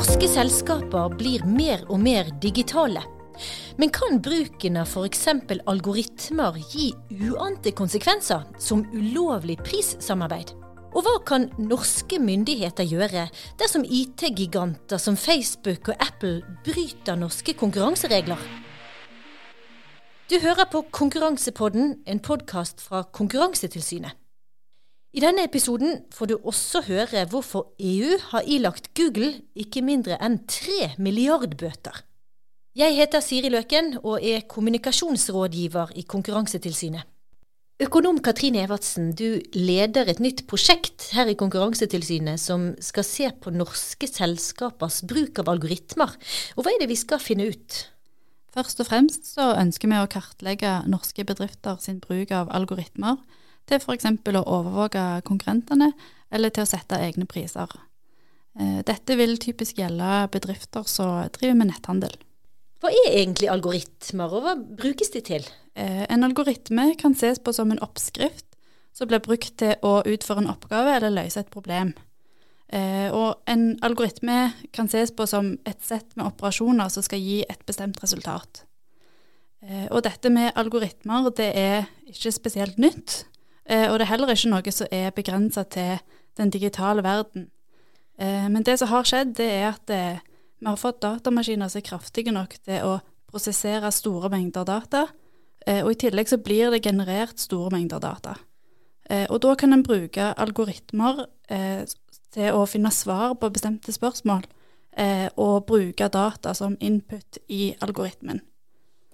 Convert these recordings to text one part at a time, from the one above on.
Norske selskaper blir mer og mer digitale. Men kan bruken av f.eks. algoritmer gi uante konsekvenser, som ulovlig prissamarbeid? Og hva kan norske myndigheter gjøre dersom IT-giganter som Facebook og Apple bryter norske konkurranseregler? Du hører på Konkurransepodden, en podkast fra Konkurransetilsynet. I denne episoden får du også høre hvorfor EU har ilagt Google ikke mindre enn tre milliardbøter. Jeg heter Siri Løken og er kommunikasjonsrådgiver i Konkurransetilsynet. Økonom Katrine Evertsen, du leder et nytt prosjekt her i Konkurransetilsynet som skal se på norske selskapers bruk av algoritmer. Og hva er det vi skal finne ut? Først og fremst så ønsker vi å kartlegge norske bedrifter sin bruk av algoritmer til f.eks. å overvåke konkurrentene, eller til å sette egne priser. Eh, dette vil typisk gjelde bedrifter som driver med netthandel. Hva er egentlig algoritmer, og hva brukes de til? Eh, en algoritme kan ses på som en oppskrift som blir brukt til å utføre en oppgave eller løse et problem. Eh, og en algoritme kan ses på som et sett med operasjoner som skal gi et bestemt resultat. Og dette med algoritmer det er ikke spesielt nytt. Eh, og det er heller ikke noe som er begrensa til den digitale verden. Eh, men det som har skjedd, det er at eh, vi har fått datamaskiner som er kraftige nok til å prosessere store mengder data. Og i tillegg så blir det generert store mengder data. Og da kan en bruke algoritmer til å finne svar på bestemte spørsmål, og bruke data som input i algoritmen.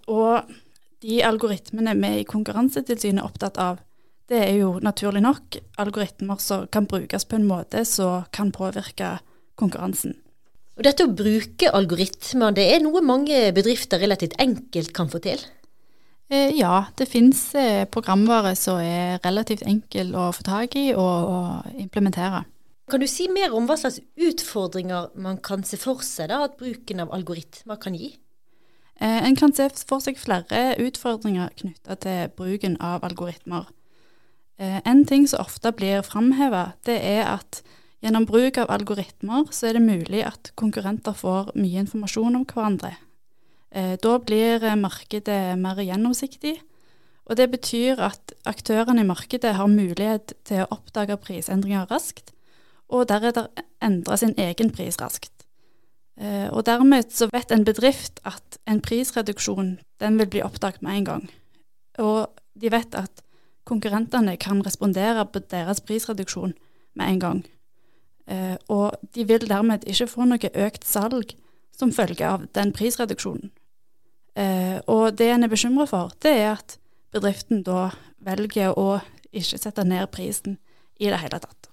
Og de algoritmene vi i Konkurransetilsynet er opptatt av, det er jo naturlig nok algoritmer som kan brukes på en måte som kan påvirke konkurransen. Og Dette å bruke algoritmer, det er noe mange bedrifter relativt enkelt kan få til? Eh, ja, det finnes eh, programvare som er relativt enkel å få tak i og, og, implementere. Kan du si mer om hva slags utfordringer man kan se for seg da, at bruken av algoritmer kan gi? Eh, en kan se for seg flere utfordringer knytta til bruken av algoritmer. Eh, en ting som ofte blir framheva, det er at gjennom bruk av algoritmer så er det mulig at konkurrenter får mye informasjon om hverandre. Eh, da blir markedet mer gjennomsiktig, og det betyr at aktørene i markedet har mulighet til å oppdage prisendringer raskt, og deretter endre sin egen pris raskt. Eh, og dermed så vet en bedrift at en prisreduksjon den vil bli oppdaget med en gang. Og de vet at konkurrentene kan respondere på deres prisreduksjon med en gang. Eh, og de vil dermed ikke få noe økt salg som følge av den prisreduksjonen. Eh, og det en er bekymra for, det er at bedriften da velger å ikke sette ned prisen i det hele tatt.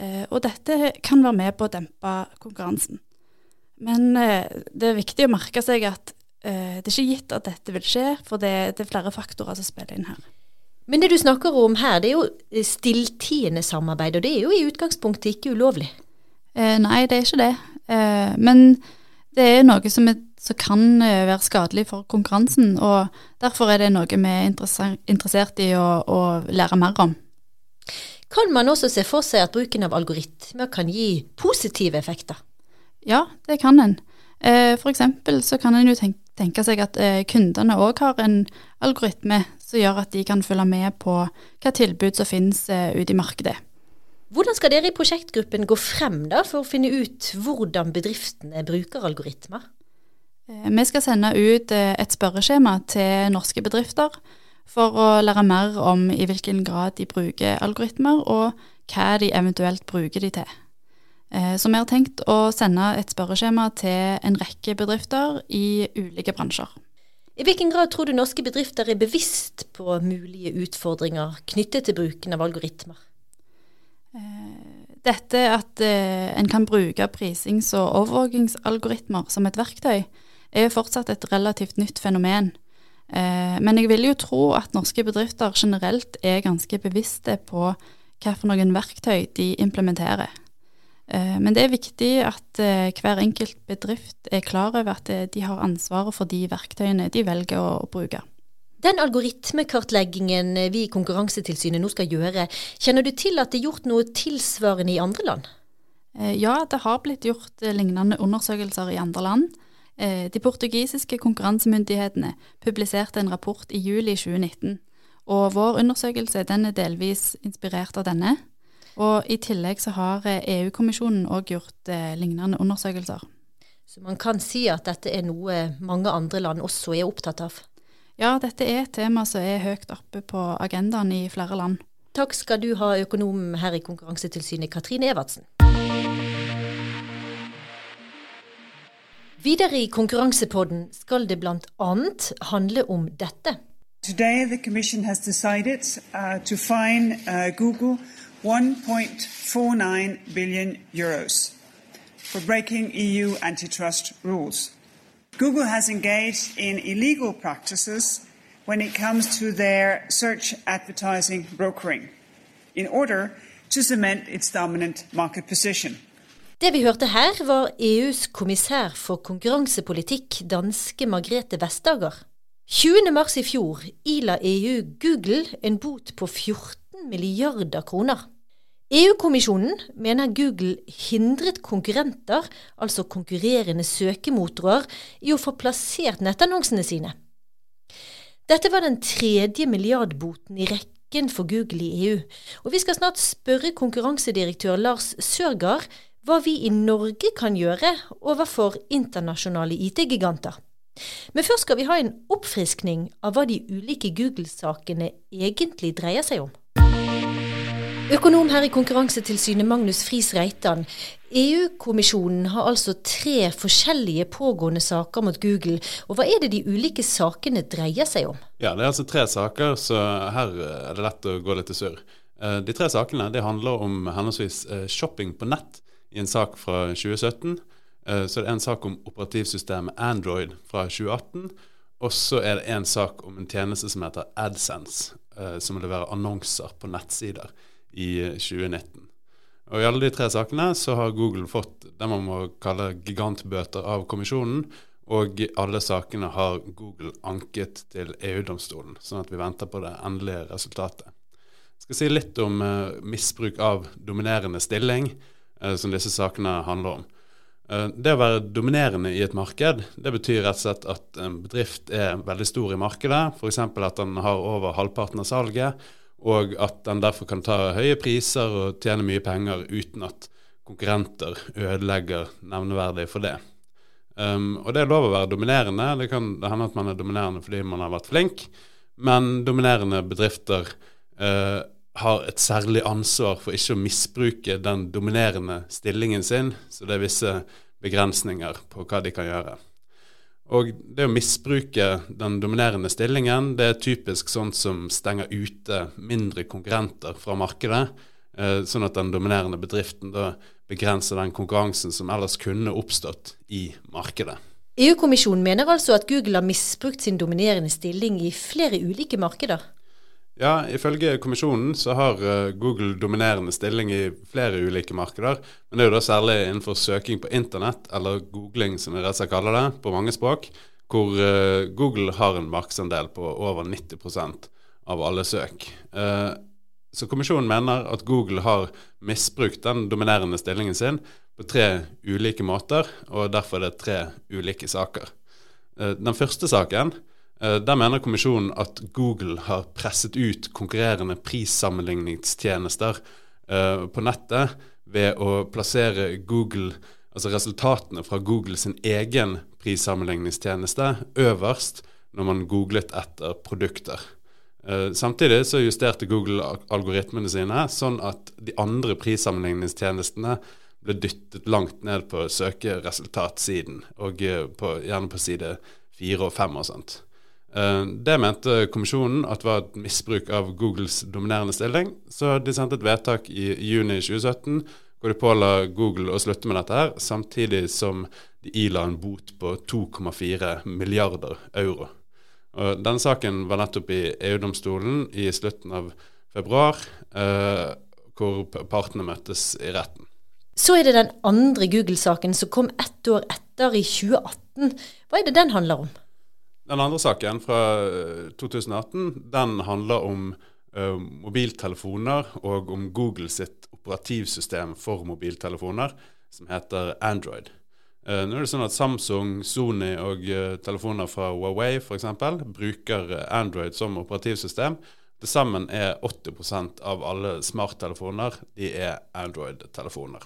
Eh, og dette kan være med på å dempe konkurransen. Men eh, det er viktig å merke seg at eh, det er ikke gitt at dette vil skje, for det, det er flere faktorer som spiller inn her. Men det du snakker om her, det er jo stilltiende samarbeid, og det er jo i utgangspunktet ikke ulovlig? Eh, nei, det er ikke det. Eh, men det er noe som, er, som, kan eh, være skadelig for konkurransen, og derfor er det noe vi er interessert i å, å, lære mer om. Kan man også se for seg at bruken av algoritmer kan gi positive effekter? Ja, det kan en. Eh, for eksempel så kan en jo tenke, tenke seg at eh, kundene òg har en algoritme som gjør at de kan følge med på hva tilbud som finnes eh, ute i markedet. Hvordan skal dere i prosjektgruppen gå frem da, for å finne ut hvordan bedriftene bruker algoritmer? Eh, vi skal sende ut eh, et spørreskjema til norske bedrifter for å lære mer om i hvilken grad de bruker algoritmer, og hva de eventuelt bruker de til. Så vi har tenkt å sende et spørreskjema til en rekke bedrifter i ulike bransjer. I hvilken grad tror du norske bedrifter er bevisst på mulige utfordringer knyttet til bruken av algoritmer? Eh, dette at eh, en kan bruke prisings- og overvåkingsalgoritmer som et verktøy, er jo fortsatt et relativt nytt fenomen. Eh, men jeg vil jo tro at norske bedrifter generelt er ganske bevisste på hvilke verktøy de implementerer. Eh, men det er viktig at eh, hver enkelt bedrift er klar over at eh, de har ansvaret for de verktøyene de velger å bruke. Den algoritmekartleggingen vi i Konkurransetilsynet nå skal gjøre, kjenner du til at det er gjort noe tilsvarende i andre land? Ja, det har blitt gjort lignende undersøkelser i andre land. De portugisiske konkurransemyndighetene publiserte en rapport i juli 2019. Og vår undersøkelse den er delvis inspirert av denne. Og i tillegg så har EU-kommisjonen òg gjort lignende undersøkelser. Så man kan si at dette er noe mange andre land også er opptatt av? Ja, dette er et tema som er høyt oppe på agendaen i flere land. Takk skal du ha, økonom her i Konkurransetilsynet, Katrine Evertsen. Videre i Konkurransepodden skal det bl.a. handle om dette. Today the Commission has decided uh, to fine uh, Google 1.49 billion euros for breaking EU antitrust rules. Google has engaged in illegal practices when it comes to their search advertising brokering in order to cement its dominant market position. Det vi hørte her, var EUs kommissær for konkurransepolitikk, danske Margrethe Vestager. 20.3 i fjor ila EU Google en bot på 14 milliarder kroner. EU-kommisjonen mener Google hindret konkurrenter, altså konkurrerende søkemotorer, i å få plassert nettannonsene sine. Dette var den tredje milliardboten i rekken for Google i EU, og vi skal snart spørre konkurransedirektør Lars Sørgaard hva vi i Norge kan gjøre overfor internasjonale IT-giganter. Men først skal vi ha en oppfriskning av hva de ulike Google-sakene egentlig dreier seg om. Økonom her i Konkurransetilsynet, Magnus Friis Reitan. EU-kommisjonen har altså tre forskjellige pågående saker mot Google. og Hva er det de ulike sakene dreier seg om? Ja, Det er altså tre saker, så her er det lett å gå litt i surr. Eh, de tre sakene det handler om henholdsvis eh, shopping på nett i en sak fra 2017. Eh, så det er en sak om operativsystemet Android fra 2018. Og så er det en sak om en tjeneste som heter AdSense, som leverer annonser på nettsider i 2019. Og I alle de tre sakene så har Google fått det man må kalle gigantbøter av kommisjonen. Og alle sakene har Google anket til EU-domstolen, sånn at vi venter på det endelige resultatet. Jeg skal si litt om uh, misbruk av dominerende stilling, uh, som disse sakene handler om. Uh, det å være dominerende i et marked, det betyr rett og slett at en bedrift er veldig stor i markedet. F.eks. at den har over halvparten av salget og at den derfor kan ta høye priser og tjene mye penger uten at konkurrenter ødelegger nevneverdig for det. Um, og det er lov å være dominerende. Det kan det hende at man er dominerende fordi man har vært flink, men dominerende bedrifter uh, har et særlig ansvar for ikke å misbruke den dominerende stillingen sin, så det er visse begrensninger på hva de kan gjøre. Og det å misbruke den dominerende stillingen, det er typisk sånt som stenger ute mindre konkurrenter fra markedet, eh, sånn at den dominerende bedriften da begrenser den konkurransen som ellers kunne oppstått i markedet. EU-kommisjonen mener altså at Google har misbrukt sin dominerende stilling i flere ulike markeder? Ja, ifølge kommisjonen så har uh, Google dominerende stilling i flere ulike markeder. Men det er jo da særlig innenfor søking på internett, eller googling som vi rett og slett kaller det, på mange språk, hvor uh, Google har en markedsandel på over 90% av alle søk. Uh, så kommisjonen mener at Google har misbrukt den dominerende stillingen sin på tre ulike måter, og derfor er det tre ulike saker. Den første saken Eh, der mener kommisjonen at Google har presset ut konkurrerende prissammenligningstjenester eh, på nettet ved å plassere Google, altså resultatene fra Google sin egen prissammenligningstjeneste øverst når man googlet etter produkter. Eh, samtidig så justerte Google algoritmene sine sånn at de andre prissammenligningstjenestene ble dyttet langt ned på søkeresultatsiden, og på, gjerne på side fire og fem og sånt. Eh, det mente kommisjonen at var et misbruk av Googles dominerende stilling, så de sendte et vedtak i juni 2017 hvor de påla Google å slutte med dette, her, samtidig som de ila en bot på 2,4 milliarder euro. Og Denne saken var nettopp i EU-domstolen i slutten av februar, eh, hvor partene møttes i retten. Så er det den andre Google-saken som kom ett år etter, i 2018. Hva er det den handler om? Den andre saken fra 2018 eh, den handler om uh, mobiltelefoner og om Google sitt operativsystem for mobiltelefoner, som heter Android. Uh, nå er det sånn at Samsung, Sony og uh, telefoner fra Huawei f.eks. bruker Android som operativsystem. Til sammen er 80 av alle smarttelefoner de er Android-telefoner.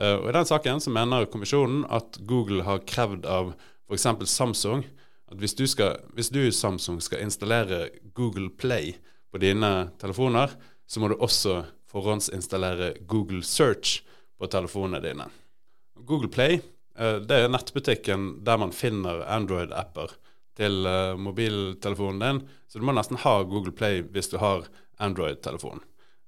Og I den saken så mener kommisjonen at Google har krevd av f.eks. Samsung at hvis du, skal, hvis du Samsung skal installere Google Play på dine telefoner, så må du også forhåndsinstallere Google Search på telefonene dine. Google Play eh, det er nettbutikken der man finner Android-apper til eh, mobiltelefonen din. Så du må nesten ha Google Play hvis du har Android-telefon.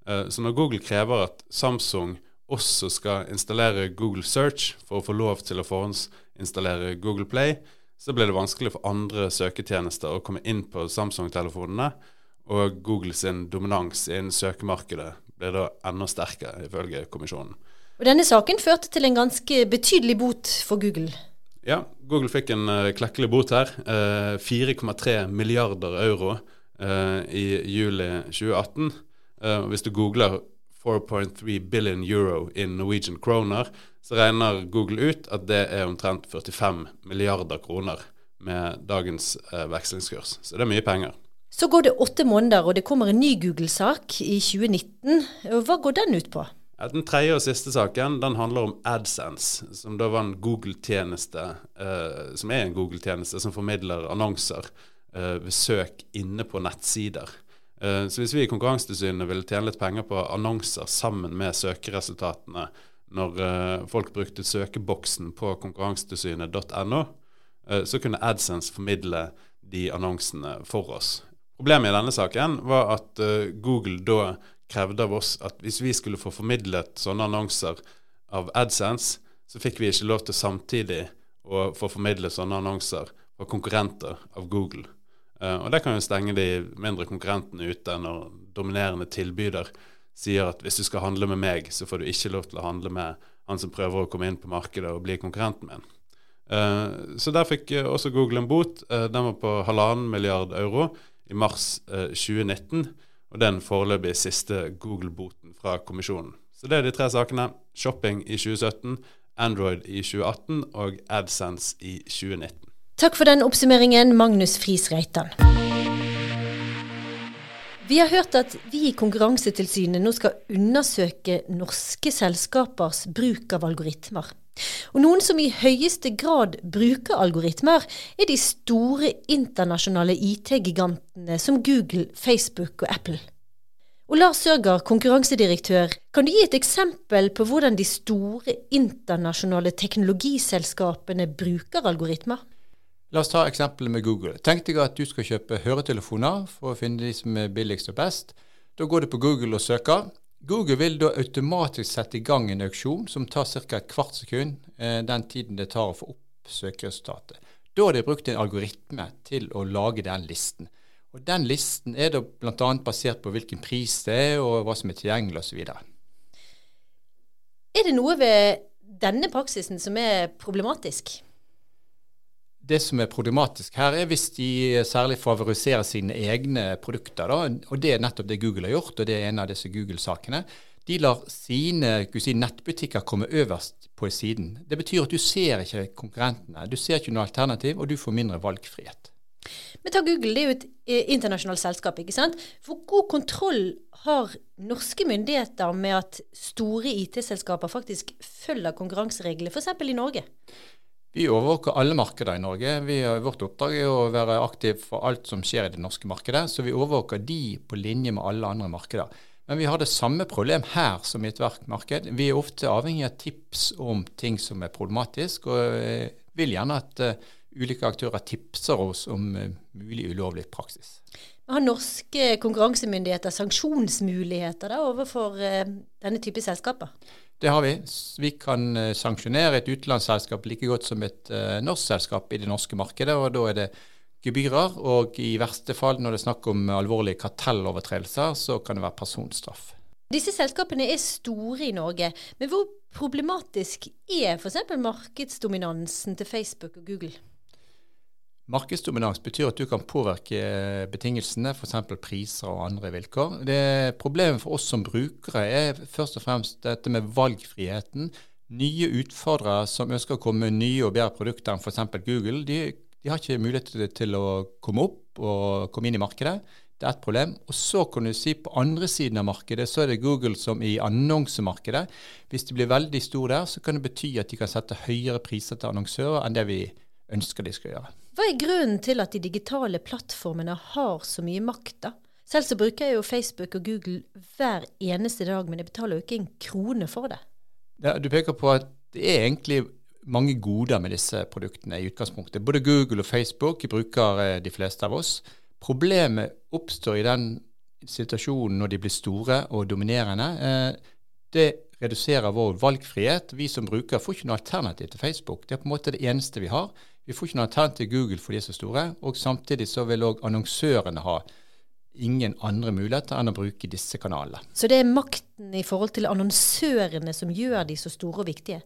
Eh, så når Google krever at Samsung også skal installere Google Search for å få lov til å forhåndsinstallere Google Play, så ble det vanskelig for andre søketjenester å komme inn på Samsung-telefonene. Og Google sin dominans innen søkemarkedet ble da enda sterkere, ifølge kommisjonen. Og Denne saken førte til en ganske betydelig bot for Google. Ja, Google fikk en uh, klekkelig bot her. Uh, 4,3 milliarder euro uh, i juli 2018. hvis du googler 4.3 billion euro in Norwegian kroner, så regner Google ut at det er omtrent 45 milliarder kroner med dagens vekslingskurs. Så det er mye penger. Så går det åtte måneder, og det kommer en ny Google-sak i 2019. Hva går den ut på? Den tredje og siste saken den handler om AdSense, som da var en Google-tjeneste, eh, som er en Google-tjeneste som formidler annonser eh, ved søk inne på nettsider. Eh, så hvis vi i Konkurransetilsynet ville tjene litt penger på annonser sammen med søkeresultatene når eh, folk brukte søkeboksen på konkurransetilsynet.no, eh, så kunne AdSense formidle de annonsene for oss. Problemet i denne saken var at Google da krevde av oss at hvis vi skulle få formidlet sånne annonser av AdSense, så fikk vi ikke lov til samtidig å få formidlet sånne annonser fra konkurrenter av Google. Uh, og det kan jo stenge de mindre konkurrentene ute når dominerende tilbyder sier at hvis du skal handle med meg, så får du ikke lov til å handle med han som prøver å komme inn på markedet og bli konkurrenten min. Uh, så der fikk uh, også Google en bot. den var på halvannen milliard euro i mars 2019 og den foreløpig siste Google-boten fra kommisjonen. Så det er de tre sakene. Shopping i 2017, Android i 2018 og AdSense i 2019. Takk for den oppsummeringen, Magnus Friis Reitan. Vi har hørt at vi i Konkurransetilsynet nå skal undersøke norske selskapers bruk av algoritmer. Og noen som i høyeste grad bruker algoritmer, er de store internasjonale IT-gigantene som Google, Facebook og Apple. Og Lars Sørgaard, konkurransedirektør, kan du gi et eksempel på hvordan de store internasjonale teknologiselskapene bruker algoritmer? La oss ta eksempelet med Google. Tenk deg at du skal kjøpe høretelefoner for å finne de som er billigst og best. Da går du på Google og søker. Google vil da automatisk sette i gang en auksjon som tar ca. et kvart sekund, eh, den tiden det tar å få opp søkeresultatet. Da har de brukt en algoritme til å lage den listen. Og Den listen er da bl.a. basert på hvilken pris det er, og hva som er tilgjengelig osv. Er det noe ved denne praksisen som er problematisk? Det som er problematisk her, er hvis de særlig favoriserer sine egne produkter. Da, og Det er nettopp det Google har gjort, og det er en av disse Google-sakene. De lar sine si, nettbutikker komme øverst på siden. Det betyr at du ser ikke konkurrentene. Du ser ikke noe alternativ, og du får mindre valgfrihet. Men ta Google, det er jo et eh, internasjonalt selskap. ikke sant? Hvor god kontroll har norske myndigheter med at store IT-selskaper faktisk følger konkurransereglene, f.eks. i Norge? Vi overvåker alle markeder i Norge. Vi, vårt oppdrag er å være aktiv for alt som skjer i det norske markedet. Så vi overvåker de på linje med alle andre markeder. Men vi har det samme problem her som i ethvert marked. Vi er ofte avhengig av tips om ting som er problematisk, og eh, vil gjerne at uh, ulike aktører tipser oss om uh, mulig ulovlig praksis. Har norske konkurransemyndigheter sanksjonsmuligheter da, overfor denne type selskaper? Det har vi. Vi kan uh, sanksjonere et utenlandsselskap like godt som et uh, norsk selskap i det norske markedet. og Da er det gebyrer, og i verste fall, når det er snakk om alvorlige kartellovertredelser, så kan det være personstraff. Disse selskapene er store i Norge, men hvor problematisk er f.eks. markedsdominansen til Facebook og Google? Markedsdominans betyr at du kan påvirke betingelsene, f.eks. priser og andre vilkår. Det Problemet for oss som brukere er først og fremst dette med valgfriheten. Nye utfordrere som ønsker å komme med nye og bedre produkter enn f.eks. Google, de, de, har ikke mulighet til å komme opp og komme inn i markedet. Det er et problem. Og så kan du si på andre siden av markedet, så er det Google som i annonsemarkedet. Hvis de blir veldig store der, så kan det bety at de kan sette høyere priser til annonsører enn det vi ønsker de skal gjøre. Hva er grunnen til at de digitale plattformene har så mye makt, da? Selv så bruker jeg jo Facebook og Google hver eneste dag, men jeg betaler jo ikke en krone for det. Ja, du peker på at det er egentlig mange goder med disse produktene i utgangspunktet. Både Google og Facebook bruker eh, de fleste av oss. Problemet oppstår i den situasjonen når de blir store og dominerende. Eh, det reduserer vår valgfrihet. Vi som bruker får ikke noe alternativ til Facebook. Det er på en måte det eneste vi har. Vi får ikke noe alternativ til Google for de er så store. Og samtidig så vil òg annonsørene ha ingen andre muligheter enn å bruke disse kanalene. Så det er makten i forhold til annonsørene som gjør de så store og viktige?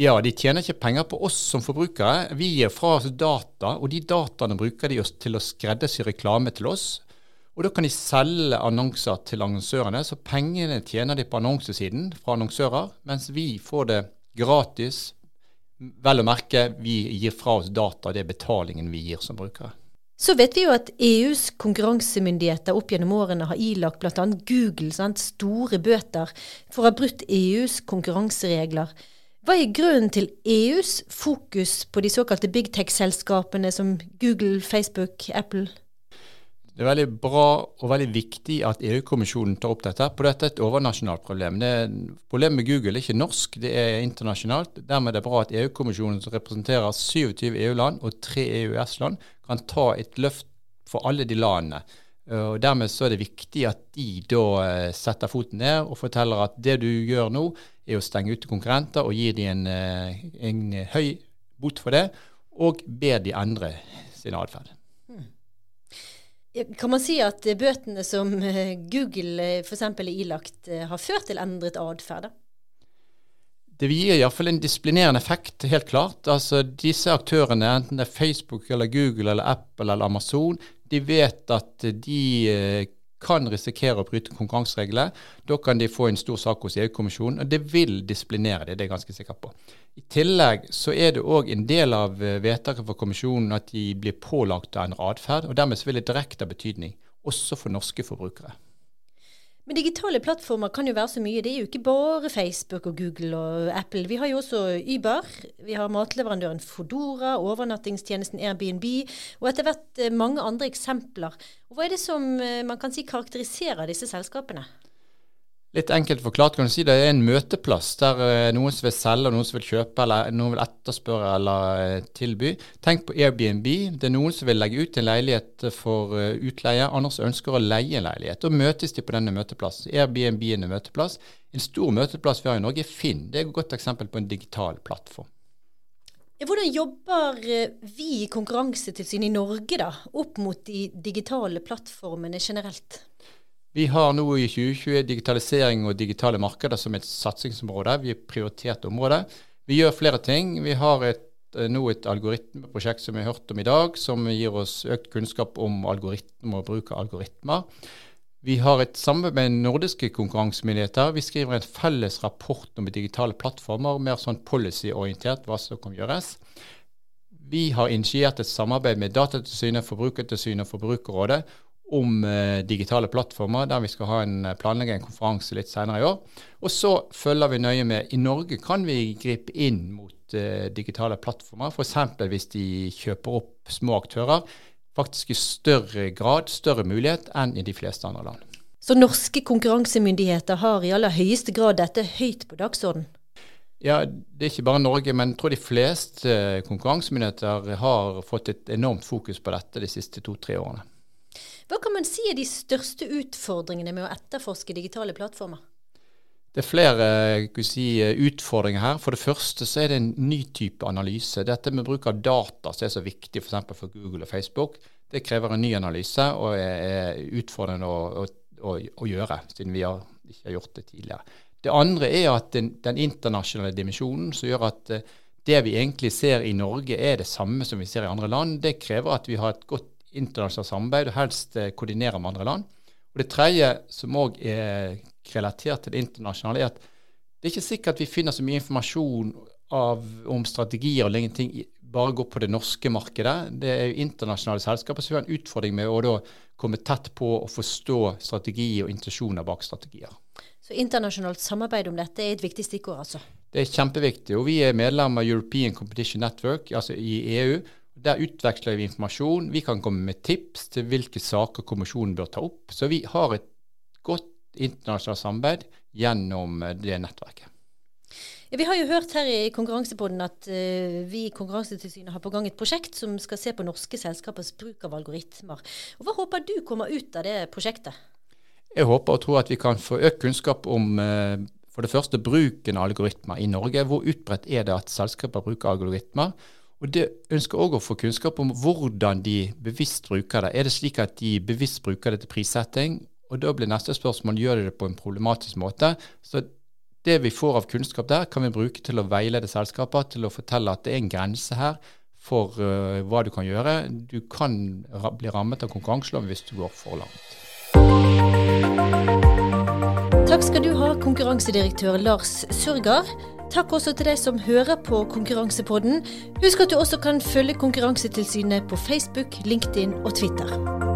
Ja, de tjener ikke penger på oss som forbrukere. Vi gir fra oss data, og de dataene bruker de oss til å skreddersy reklame til oss. Og da kan de selge annonser til annonsørene, så pengene tjener de på annonsesiden fra annonsører, mens vi får det gratis. Vel å merke, vi gir fra oss data, det er betalingen vi gir som brukere. Så vet vi jo at EUs konkurransemyndigheter opp gjennom årene har ilagt bl.a. Google sant, store bøter for å ha brutt EUs konkurranseregler. Hva er grunnen til EUs fokus på de såkalte big tech-selskapene som Google, Facebook, Apple? Det er veldig bra og veldig viktig at EU-kommisjonen tar opp dette. For dette er et overnasjonalt problem. Det er, problemet med Google er ikke norsk, det er internasjonalt. Dermed er det bra at EU-kommisjonen, som representerer 27 EU-land og 3 EØS-land, kan ta et løft for alle de landene. Og Dermed så er det viktig at de da eh, setter foten ned og forteller at det du gjør nå, er å stenge ute konkurrenter og gi dem en, eh, en høy bot for det, og ber de endre sin atferd. Kan man si at bøtene som eh, Google f.eks. er ilagt, har ført til endret atferd? Det gir iallfall en disiplinerende effekt, helt klart. Altså Disse aktørene, enten det er Facebook eller Google eller Apple eller Amazon, de vet at de eh, kan risikere å bryte konkurransereglene. Da kan de få en stor sak hos EU-kommisjonen, og det vil disiplinere dem, det er jeg ganske sikker på. I tillegg så er det òg en del av eh, vedtaket for kommisjonen at de blir pålagt av en atferd, og dermed vil det direkte ha betydning, også for norske forbrukere. Men digitale plattformer kan jo være så mye. Det er jo ikke bare Facebook og Google og Apple. Vi har jo også Uber. Vi har matleverandøren Fodora, overnattingstjenesten Airbnb og etter hvert eh, mange andre eksempler. Hva er det som eh, man kan si karakteriserer disse selskapene? Litt enkelt forklart kan du si det er en møteplass der eh, noen som vil selge, noen som vil kjøpe, eller noen vil etterspørre eller eh, tilby. Tenk på Airbnb. Det er noen som vil legge ut en leilighet for eh, utleie, andre som ønsker å leie en leilighet. Da møtes de på denne møteplassen. Airbnb er en møteplass. En stor møteplass vi har i Norge, er Finn. Det er et godt eksempel på en digital plattform. Hvordan jobber vi i Konkurransetilsynet i Norge da, opp mot de digitale plattformene generelt? Vi har nå i 2020 digitalisering og digitale markeder som et satsingsområde. Vi har prioritert område. Vi gjør flere ting. Vi har et, eh, nå et algoritmeprosjekt som vi har hørt om i dag, som gir oss økt kunnskap om algoritmer og bruk av algoritmer. Vi har et samarbeid med nordiske konkurransemyndigheter. Vi skriver en felles rapport om digitale plattformer, mer sånn policyorientert hva som kan gjøres. Vi har initiert et samarbeid med Datatilsynet, Forbrukertilsynet og Forbrukerrådet om eh, digitale plattformer, der vi skal ha en, eh, planlegge en konferanse litt senere i år. Og så følger vi nøye med. I Norge kan vi gripe inn mot eh, digitale plattformer, f.eks. hvis de kjøper opp små aktører. Faktisk i større grad, større mulighet enn i de fleste andre land. Så norske konkurransemyndigheter har i aller høyeste grad dette høyt på dagsorden? Ja, det er ikke bare Norge, men jeg tror de fleste konkurransemyndigheter har fått et enormt fokus på dette de siste to-tre årene. Hva kan man si er de største utfordringene med å etterforske digitale plattformer? Det er flere si, utfordringer her. For det første så er det en ny type analyse. Dette med bruk av data som er så viktig f.eks. For, for Google og Facebook, det krever en ny analyse og er utfordrende å, å, å gjøre, siden vi har, ikke har gjort det tidligere. Det andre er at den, den internasjonale dimensjonen som gjør at det vi egentlig ser i Norge er det samme som vi ser i andre land. Det krever at vi har et godt internasjonalt samarbeid, og helst koordinere med andre land. Og Det tredje, som òg er relatert til det internasjonale, er at det er ikke sikkert at vi finner så mye informasjon av, om strategier og lignende ting bare gå på det norske markedet. Det er jo internasjonale selskaper som har en utfordring med å komme tett på og forstå strategier og intensjoner bak strategier. Så internasjonalt samarbeid om dette er et viktig stikkord, altså? Det er kjempeviktig. og Vi er medlem av European Competition Network, altså i EU. Der utveksler vi informasjon. Vi kan komme med tips til hvilke saker kommisjonen bør ta opp. Så vi har et godt internasjonalt samarbeid gjennom det nettverket. Ja, vi har jo hørt her i Konkurransepodden at uh, vi i Konkurransetilsynet har på gang et prosjekt som skal se på norske selskapers bruk av algoritmer. Og hva håper du kommer ut av det prosjektet? Jeg håper og tror at vi kan få økt kunnskap om uh, for det første bruken av algoritmer i Norge. Hvor utbredt er det at selskaper bruker algoritmer? Og det ønsker òg å få kunnskap om hvordan de bevisst bruker det. Er det slik at de bevisst bruker det til prissetting? Og da blir neste spørsmål gjør de det på en problematisk måte. Så det vi får av kunnskap der, kan vi bruke til å veilede selskaper, til å fortelle at det er en grense her for uh, hva du kan gjøre. Du kan ra bli rammet av konkurranseloven hvis du går for langt. Takk skal du ha, konkurransedirektør Lars Surgar. Takk også til deg som hører på Konkurransepodden. Husk at du også kan følge Konkurransetilsynet på Facebook, LinkedIn og Twitter.